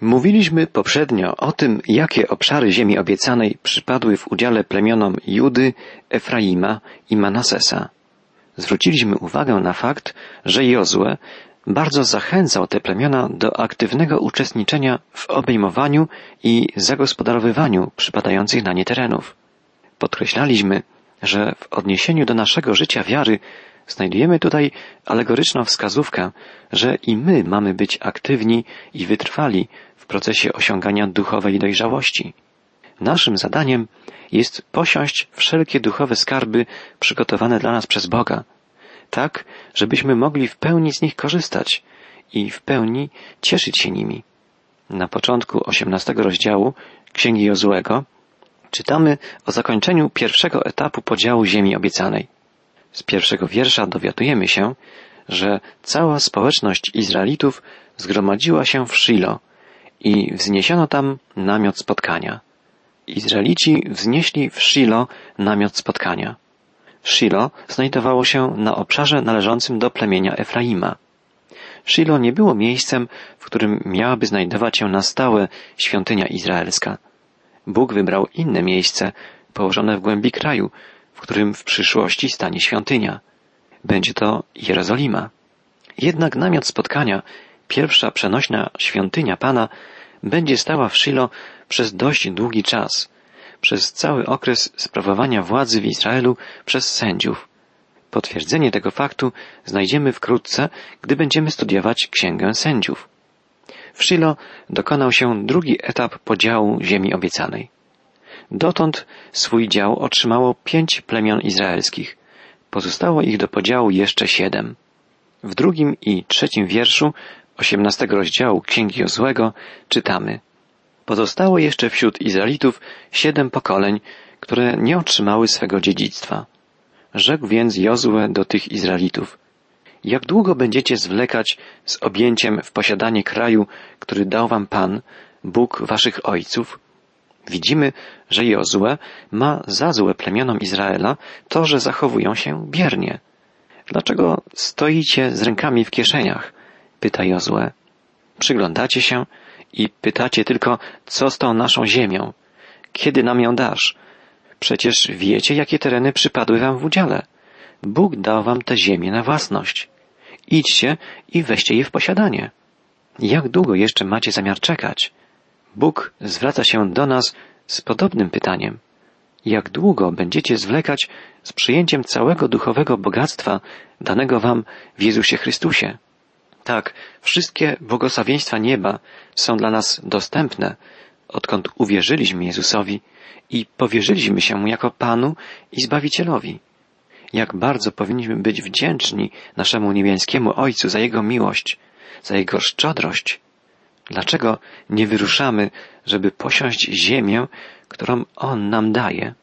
Mówiliśmy poprzednio o tym, jakie obszary ziemi obiecanej przypadły w udziale plemionom Judy, Efraima i Manasesa. Zwróciliśmy uwagę na fakt, że Jozue bardzo zachęcał te plemiona do aktywnego uczestniczenia w obejmowaniu i zagospodarowywaniu przypadających na nie terenów. Podkreślaliśmy, że w odniesieniu do naszego życia wiary znajdujemy tutaj alegoryczną wskazówkę, że i my mamy być aktywni i wytrwali w procesie osiągania duchowej dojrzałości. Naszym zadaniem jest posiąść wszelkie duchowe skarby przygotowane dla nas przez Boga, tak, żebyśmy mogli w pełni z nich korzystać i w pełni cieszyć się nimi. Na początku osiemnastego rozdziału Księgi Jozłego czytamy o zakończeniu pierwszego etapu podziału ziemi obiecanej. Z pierwszego wiersza dowiadujemy się, że cała społeczność Izraelitów zgromadziła się w Shilo i wzniesiono tam namiot spotkania. Izraelici wznieśli w Shilo namiot spotkania. Shilo znajdowało się na obszarze należącym do plemienia Efraima. Shilo nie było miejscem, w którym miałaby znajdować się na stałe świątynia izraelska. Bóg wybrał inne miejsce, położone w głębi kraju, w którym w przyszłości stanie świątynia. Będzie to Jerozolima. Jednak namiot spotkania, pierwsza przenośna świątynia Pana, będzie stała w Shilo przez dość długi czas, przez cały okres sprawowania władzy w Izraelu przez sędziów. Potwierdzenie tego faktu znajdziemy wkrótce, gdy będziemy studiować Księgę Sędziów. W Shilo dokonał się drugi etap podziału ziemi obiecanej. Dotąd swój dział otrzymało pięć plemion izraelskich. Pozostało ich do podziału jeszcze siedem. W drugim i trzecim wierszu osiemnastego rozdziału Księgi Jozłego czytamy Pozostało jeszcze wśród Izraelitów siedem pokoleń, które nie otrzymały swego dziedzictwa. Rzekł więc Jozue do tych Izraelitów Jak długo będziecie zwlekać z objęciem w posiadanie kraju, który dał wam Pan, Bóg waszych ojców? Widzimy, że Jozue ma za złe plemionom Izraela to, że zachowują się biernie. Dlaczego stoicie z rękami w kieszeniach? Pyta Jozue. Przyglądacie się i pytacie tylko, co z tą naszą ziemią? Kiedy nam ją dasz? Przecież wiecie, jakie tereny przypadły wam w udziale. Bóg dał wam tę ziemię na własność. Idźcie i weźcie je w posiadanie. Jak długo jeszcze macie zamiar czekać? Bóg zwraca się do nas z podobnym pytaniem. Jak długo będziecie zwlekać z przyjęciem całego duchowego bogactwa danego wam w Jezusie Chrystusie? Tak, wszystkie błogosławieństwa nieba są dla nas dostępne, odkąd uwierzyliśmy Jezusowi i powierzyliśmy się Mu jako Panu i Zbawicielowi. Jak bardzo powinniśmy być wdzięczni naszemu niebiańskiemu Ojcu za Jego miłość, za Jego szczodrość. Dlaczego nie wyruszamy, żeby posiąść ziemię, którą On nam daje?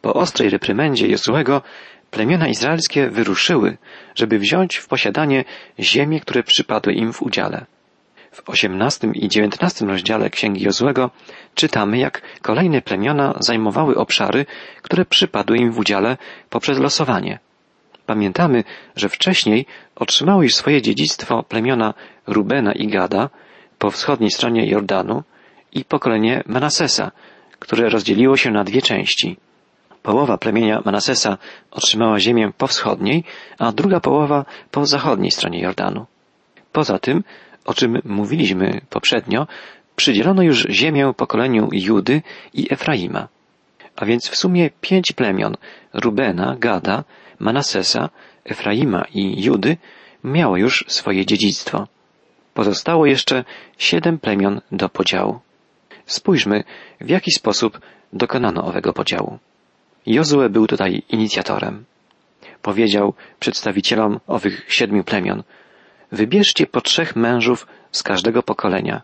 Po ostrej reprymendzie Jozuego plemiona izraelskie wyruszyły, żeby wziąć w posiadanie ziemie, które przypadły im w udziale. W osiemnastym i dziewiętnastym rozdziale Księgi Jozłego czytamy, jak kolejne plemiona zajmowały obszary, które przypadły im w udziale poprzez losowanie. Pamiętamy, że wcześniej otrzymały już swoje dziedzictwo plemiona Rubena i Gada po wschodniej stronie Jordanu i pokolenie Manasesa, które rozdzieliło się na dwie części. Połowa plemienia Manasesa otrzymała ziemię po wschodniej, a druga połowa po zachodniej stronie Jordanu. Poza tym, o czym mówiliśmy poprzednio, przydzielono już ziemię pokoleniu Judy i Efraima. A więc w sumie pięć plemion Rubena, Gada, Manasesa, Efraima i Judy miało już swoje dziedzictwo. Pozostało jeszcze siedem plemion do podziału. Spójrzmy, w jaki sposób dokonano owego podziału. Jozue był tutaj inicjatorem. Powiedział przedstawicielom owych siedmiu plemion, wybierzcie po trzech mężów z każdego pokolenia.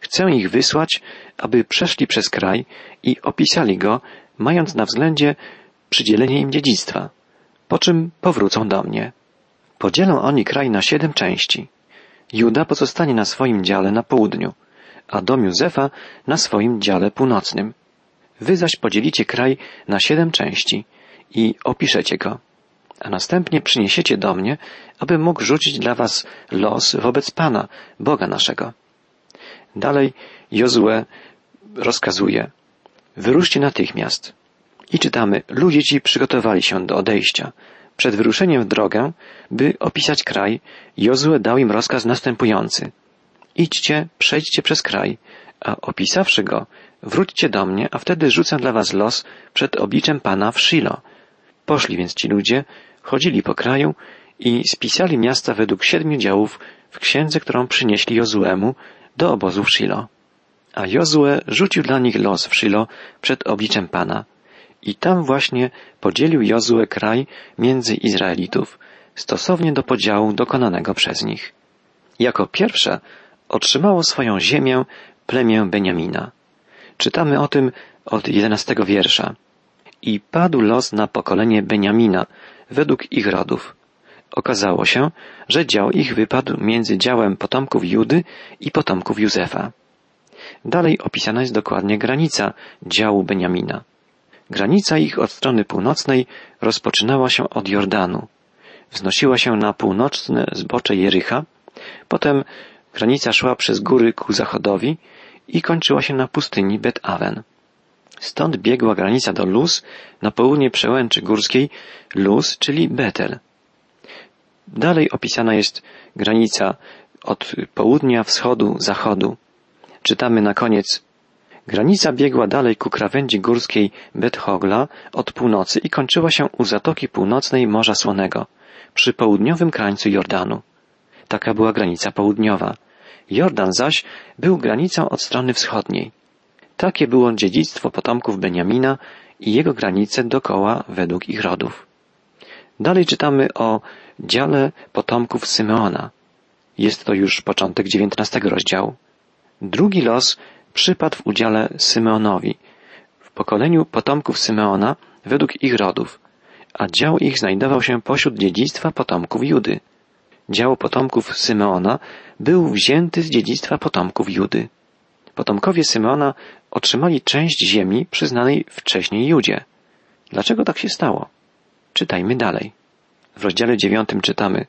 Chcę ich wysłać, aby przeszli przez kraj i opisali go, mając na względzie przydzielenie im dziedzictwa, po czym powrócą do mnie. Podzielą oni kraj na siedem części. Juda pozostanie na swoim dziale na południu, a dom Józefa na swoim dziale północnym. Wy zaś podzielicie kraj na siedem części i opiszecie go, a następnie przyniesiecie do mnie, aby mógł rzucić dla was los wobec Pana, Boga naszego. Dalej Jozue rozkazuje, wyruszcie natychmiast. I czytamy, ludzie ci przygotowali się do odejścia. Przed wyruszeniem w drogę, by opisać kraj, Jozue dał im rozkaz następujący. Idźcie, przejdźcie przez kraj, a opisawszy go, wróćcie do mnie, a wtedy rzucę dla was los przed obliczem Pana w Shilo. Poszli więc ci ludzie, chodzili po kraju i spisali miasta według siedmiu działów w księdze, którą przynieśli Jozuemu do obozu w Shilo. A Jozue rzucił dla nich los w Shilo przed obliczem Pana. I tam właśnie podzielił Jozue kraj między Izraelitów, stosownie do podziału dokonanego przez nich. Jako pierwsze otrzymało swoją ziemię plemię Beniamina. Czytamy o tym od jedenastego wiersza. I padł los na pokolenie Beniamina według ich rodów. Okazało się, że dział ich wypadł między działem potomków Judy i potomków Józefa. Dalej opisana jest dokładnie granica działu Beniamina. Granica ich od strony północnej rozpoczynała się od Jordanu. Wznosiła się na północne zbocze Jericha, potem granica szła przez góry ku zachodowi i kończyła się na pustyni Bet-Awen. Stąd biegła granica do Luz, na południe przełęczy górskiej Luz, czyli Betel. Dalej opisana jest granica od południa, wschodu, zachodu. Czytamy na koniec Granica biegła dalej ku krawędzi górskiej Bethogla od północy i kończyła się u Zatoki Północnej Morza Słonego, przy południowym krańcu Jordanu. Taka była granica południowa. Jordan zaś był granicą od strony wschodniej. Takie było dziedzictwo potomków Beniamina i jego granice dokoła według ich rodów. Dalej czytamy o dziale potomków Symeona. Jest to już początek dziewiętnastego rozdziału. Drugi los przypadł w udziale Symeonowi, w pokoleniu potomków Symeona według ich rodów, a dział ich znajdował się pośród dziedzictwa potomków Judy. Dział potomków Symeona był wzięty z dziedzictwa potomków Judy. Potomkowie Symeona otrzymali część ziemi przyznanej wcześniej Judzie. Dlaczego tak się stało? Czytajmy dalej. W rozdziale dziewiątym czytamy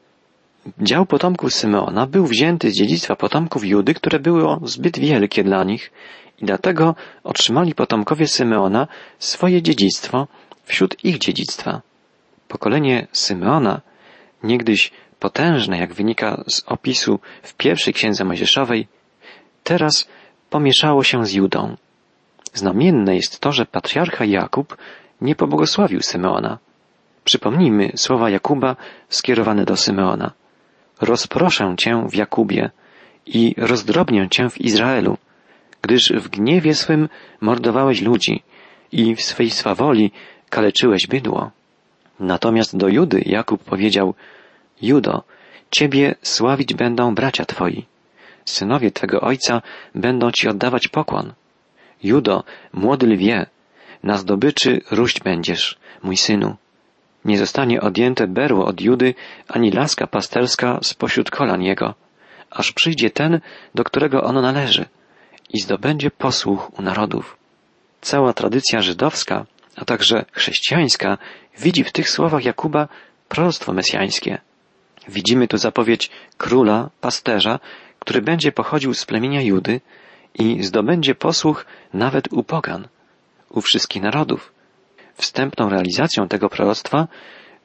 Dział potomków Symeona był wzięty z dziedzictwa potomków Judy, które było zbyt wielkie dla nich i dlatego otrzymali potomkowie Symeona swoje dziedzictwo wśród ich dziedzictwa. Pokolenie Symeona, niegdyś potężne, jak wynika z opisu w pierwszej księdze Mojżeszowej, teraz pomieszało się z Judą. Znamienne jest to, że patriarcha Jakub nie pobłogosławił Symeona. Przypomnijmy słowa Jakuba skierowane do Symeona. Rozproszę cię w Jakubie i rozdrobnię cię w Izraelu, gdyż w gniewie swym mordowałeś ludzi i w swej swawoli kaleczyłeś bydło. Natomiast do Judy Jakub powiedział, Judo, Ciebie sławić będą bracia Twoi. Synowie Twego ojca będą Ci oddawać pokłon. Judo, młody lwie, na zdobyczy ruść będziesz, mój synu. Nie zostanie odjęte berło od Judy, ani laska pasterska spośród kolan jego, aż przyjdzie ten, do którego ono należy i zdobędzie posłuch u narodów. Cała tradycja żydowska, a także chrześcijańska widzi w tych słowach Jakuba proroctwo mesjańskie. Widzimy tu zapowiedź króla, pasterza, który będzie pochodził z plemienia Judy i zdobędzie posłuch nawet u pogan, u wszystkich narodów. Wstępną realizacją tego proroctwa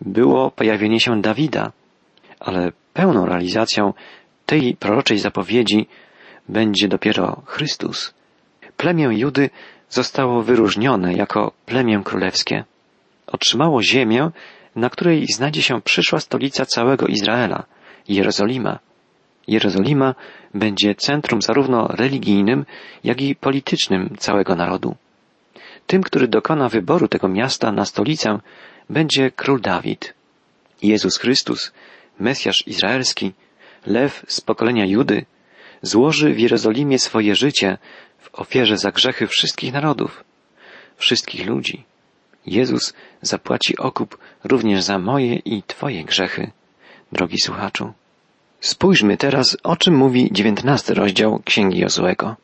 było pojawienie się Dawida, ale pełną realizacją tej proroczej zapowiedzi będzie dopiero Chrystus. Plemię Judy zostało wyróżnione jako plemię królewskie. Otrzymało ziemię, na której znajdzie się przyszła stolica całego Izraela, Jerozolima. Jerozolima będzie centrum zarówno religijnym, jak i politycznym całego narodu. Tym, który dokona wyboru tego miasta na stolicę, będzie król Dawid. Jezus Chrystus, Mesjasz Izraelski, lew z pokolenia Judy, złoży w Jerozolimie swoje życie w ofierze za grzechy wszystkich narodów, wszystkich ludzi. Jezus zapłaci okup również za moje i Twoje grzechy, drogi słuchaczu. Spójrzmy teraz, o czym mówi dziewiętnasty rozdział Księgi Jozłego.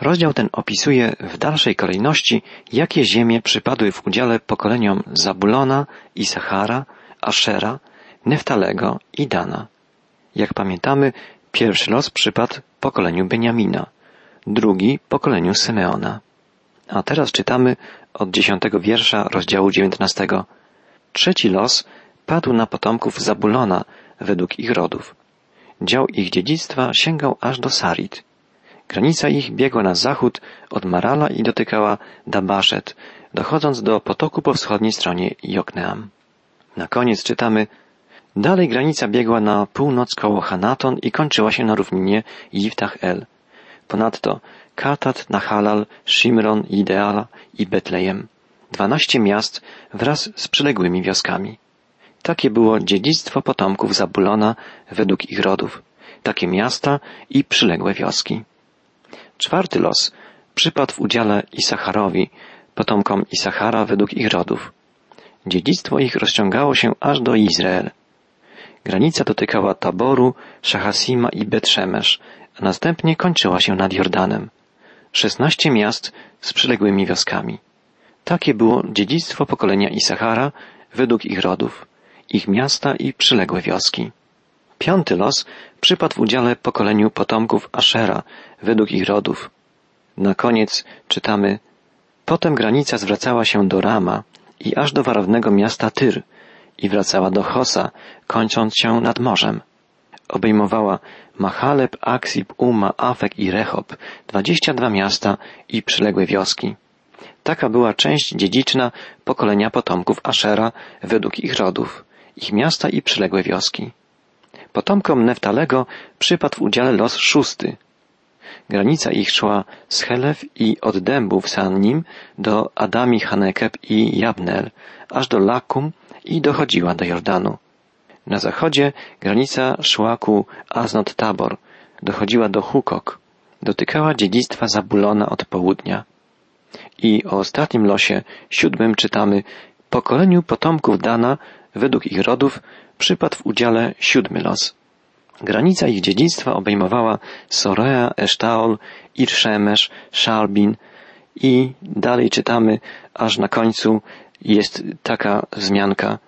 Rozdział ten opisuje w dalszej kolejności, jakie ziemie przypadły w udziale pokoleniom Zabulona, Isachara, Ashera, Neftalego i Dana. Jak pamiętamy, pierwszy los przypadł pokoleniu Beniamina, drugi pokoleniu Symeona. A teraz czytamy od dziesiątego wiersza rozdziału dziewiętnastego. Trzeci los padł na potomków Zabulona według ich rodów. Dział ich dziedzictwa sięgał aż do Sarit. Granica ich biegła na zachód od Marala i dotykała Dabaszet, dochodząc do potoku po wschodniej stronie Jokneam. Na koniec czytamy Dalej granica biegła na północ koło Hanaton i kończyła się na równinie Yiftach El. Ponadto Katat, Nahalal, Shimron, Ideala i Betlejem. Dwanaście miast wraz z przyległymi wioskami. Takie było dziedzictwo potomków Zabulona według ich rodów. Takie miasta i przyległe wioski. Czwarty los przypadł w udziale Isacharowi, potomkom Isachara według ich rodów. Dziedzictwo ich rozciągało się aż do Izrael. Granica dotykała Taboru, Szachasima i Betrzemesz, a następnie kończyła się nad Jordanem. Szesnaście miast z przyległymi wioskami. Takie było dziedzictwo pokolenia Isachara według ich rodów, ich miasta i przyległe wioski. Piąty los przypadł w udziale pokoleniu potomków Ashera według ich rodów. Na koniec czytamy Potem granica zwracała się do Rama i aż do warownego miasta Tyr i wracała do Hosa, kończąc się nad morzem. Obejmowała Machaleb, Aksib, Uma, Afek i Rechob, dwadzieścia dwa miasta i przyległe wioski. Taka była część dziedziczna pokolenia potomków Ashera według ich rodów, ich miasta i przyległe wioski. Potomkom Neftalego przypadł w udziale los szósty. Granica ich szła z Helew i od dębów Sannim do Adami Hanekeb i Jabnel, aż do Lakum i dochodziła do Jordanu. Na zachodzie granica szła ku Aznot Tabor, dochodziła do Hukok, dotykała dziedzictwa Zabulona od południa. I o ostatnim losie, siódmym, czytamy pokoleniu potomków Dana, według ich rodów, przypadł w udziale siódmy los. Granica ich dziedzictwa obejmowała Sorea, Esztaol, Irszemesz, Szalbin i dalej czytamy, aż na końcu jest taka wzmianka.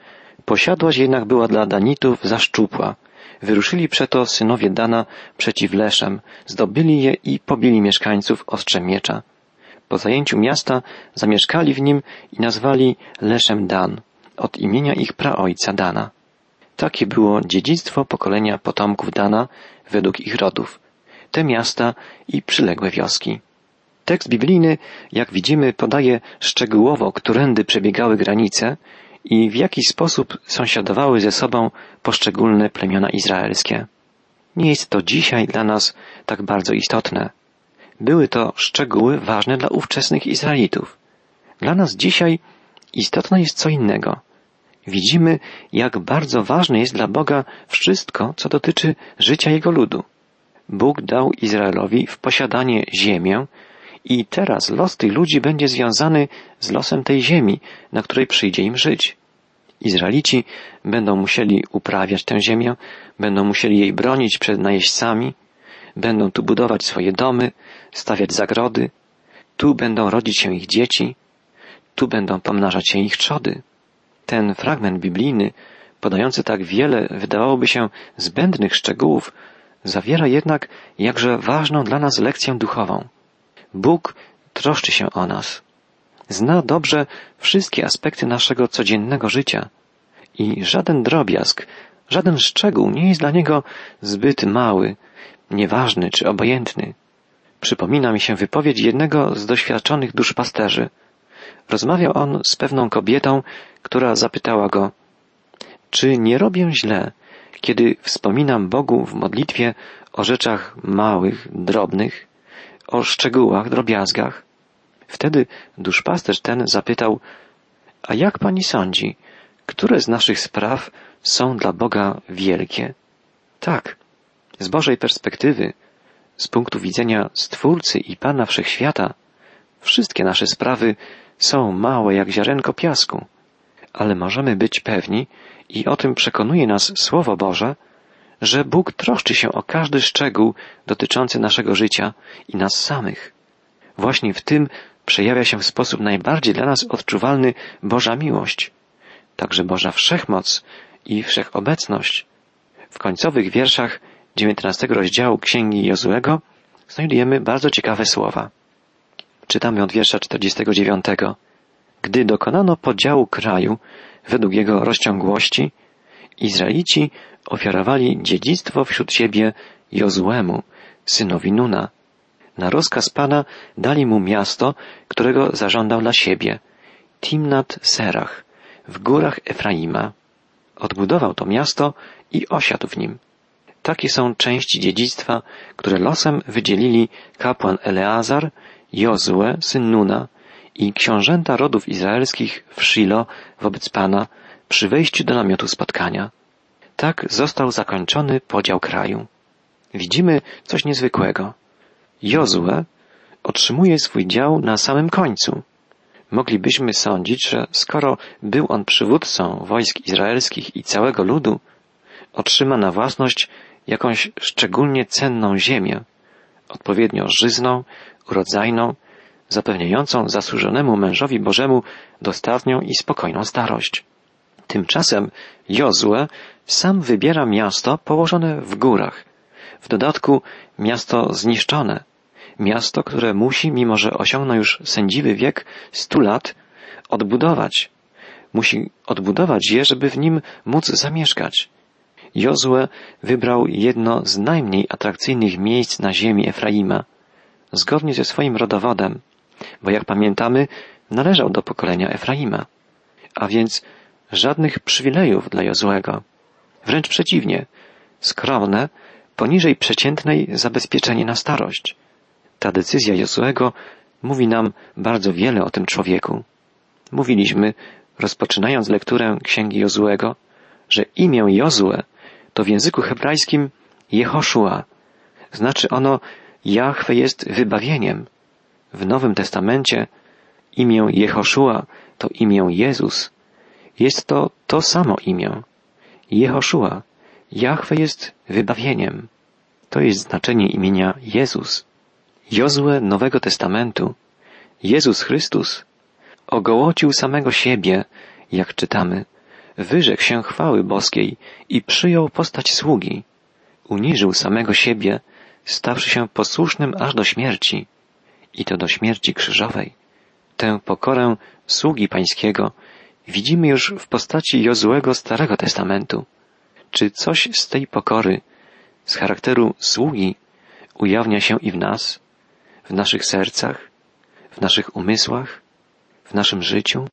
Posiadłość jednak była dla Danitów za szczupła. Wyruszyli przeto synowie Dana przeciw Leszem, zdobyli je i pobili mieszkańców ostrzem miecza. Po zajęciu miasta zamieszkali w nim i nazwali Leszem Dan, od imienia ich praojca Dana. Takie było dziedzictwo pokolenia potomków Dana według ich rodów. Te miasta i przyległe wioski. Tekst biblijny, jak widzimy, podaje szczegółowo, którędy przebiegały granice i w jaki sposób sąsiadowały ze sobą poszczególne plemiona izraelskie. Nie jest to dzisiaj dla nas tak bardzo istotne. Były to szczegóły ważne dla ówczesnych Izraelitów. Dla nas dzisiaj istotne jest co innego. Widzimy, jak bardzo ważne jest dla Boga wszystko, co dotyczy życia Jego ludu. Bóg dał Izraelowi w posiadanie ziemię, i teraz los tych ludzi będzie związany z losem tej ziemi, na której przyjdzie im żyć. Izraelici będą musieli uprawiać tę ziemię, będą musieli jej bronić przed najeźdźcami, będą tu budować swoje domy, stawiać zagrody, tu będą rodzić się ich dzieci, tu będą pomnażać się ich trzody. Ten fragment biblijny, podający tak wiele, wydawałoby się, zbędnych szczegółów, zawiera jednak jakże ważną dla nas lekcję duchową. Bóg troszczy się o nas. Zna dobrze wszystkie aspekty naszego codziennego życia i żaden drobiazg, żaden szczegół nie jest dla Niego zbyt mały, nieważny czy obojętny. Przypomina mi się wypowiedź jednego z doświadczonych duszpasterzy. Rozmawiał on z pewną kobietą, która zapytała go, czy nie robię źle, kiedy wspominam Bogu w modlitwie o rzeczach małych, drobnych, o szczegółach, drobiazgach. Wtedy duszpasterz ten zapytał, a jak pani sądzi, które z naszych spraw są dla Boga wielkie? Tak, z Bożej perspektywy, z punktu widzenia Stwórcy i Pana Wszechświata, wszystkie nasze sprawy są małe jak ziarenko piasku, ale możemy być pewni, i o tym przekonuje nas Słowo Boże, że Bóg troszczy się o każdy szczegół dotyczący naszego życia i nas samych. Właśnie w tym przejawia się w sposób najbardziej dla nas odczuwalny Boża miłość, także Boża wszechmoc i wszechobecność. W końcowych wierszach dziewiętnastego rozdziału Księgi Jozuego znajdujemy bardzo ciekawe słowa. Czytamy od wiersza 49. Gdy dokonano podziału kraju według jego rozciągłości, Izraelici ofiarowali dziedzictwo wśród siebie Jozuemu, synowi Nuna. Na rozkaz Pana dali mu miasto, którego zażądał dla siebie, Timnat Serach, w górach Efraima. Odbudował to miasto i osiadł w nim. Takie są części dziedzictwa, które losem wydzielili kapłan Eleazar, Jozue, syn Nuna i książęta rodów izraelskich w Shilo wobec Pana przy wejściu do namiotu spotkania. Tak został zakończony podział kraju. Widzimy coś niezwykłego. Jozue otrzymuje swój dział na samym końcu. Moglibyśmy sądzić, że skoro był on przywódcą wojsk izraelskich i całego ludu, otrzyma na własność jakąś szczególnie cenną ziemię, odpowiednio żyzną, urodzajną, zapewniającą zasłużonemu mężowi Bożemu dostatnią i spokojną starość. Tymczasem Jozue sam wybiera miasto położone w górach, w dodatku miasto zniszczone, miasto, które musi, mimo że osiągnął już sędziwy wiek stu lat, odbudować. Musi odbudować je, żeby w nim móc zamieszkać. Jozue wybrał jedno z najmniej atrakcyjnych miejsc na ziemi Efraima, zgodnie ze swoim rodowodem, bo jak pamiętamy, należał do pokolenia Efraima, a więc żadnych przywilejów dla Jozłego. Wręcz przeciwnie, skromne, poniżej przeciętnej zabezpieczenie na starość. Ta decyzja Jozłego mówi nam bardzo wiele o tym człowieku. Mówiliśmy, rozpoczynając lekturę księgi Jozłego, że imię Jozue to w języku hebrajskim Jehoszua. Znaczy ono Jahwe jest wybawieniem. W Nowym Testamencie imię Jehoszua to imię Jezus. Jest to to samo imię. Jehoszua. Jahwe jest wybawieniem. To jest znaczenie imienia Jezus. Jozue Nowego Testamentu, Jezus Chrystus, ogołocił samego siebie, jak czytamy, wyrzekł się chwały boskiej i przyjął postać sługi. Uniżył samego siebie, stawszy się posłusznym aż do śmierci, i to do śmierci krzyżowej. Tę pokorę sługi pańskiego widzimy już w postaci Jozłego Starego Testamentu. Czy coś z tej pokory, z charakteru sługi, ujawnia się i w nas, w naszych sercach, w naszych umysłach, w naszym życiu?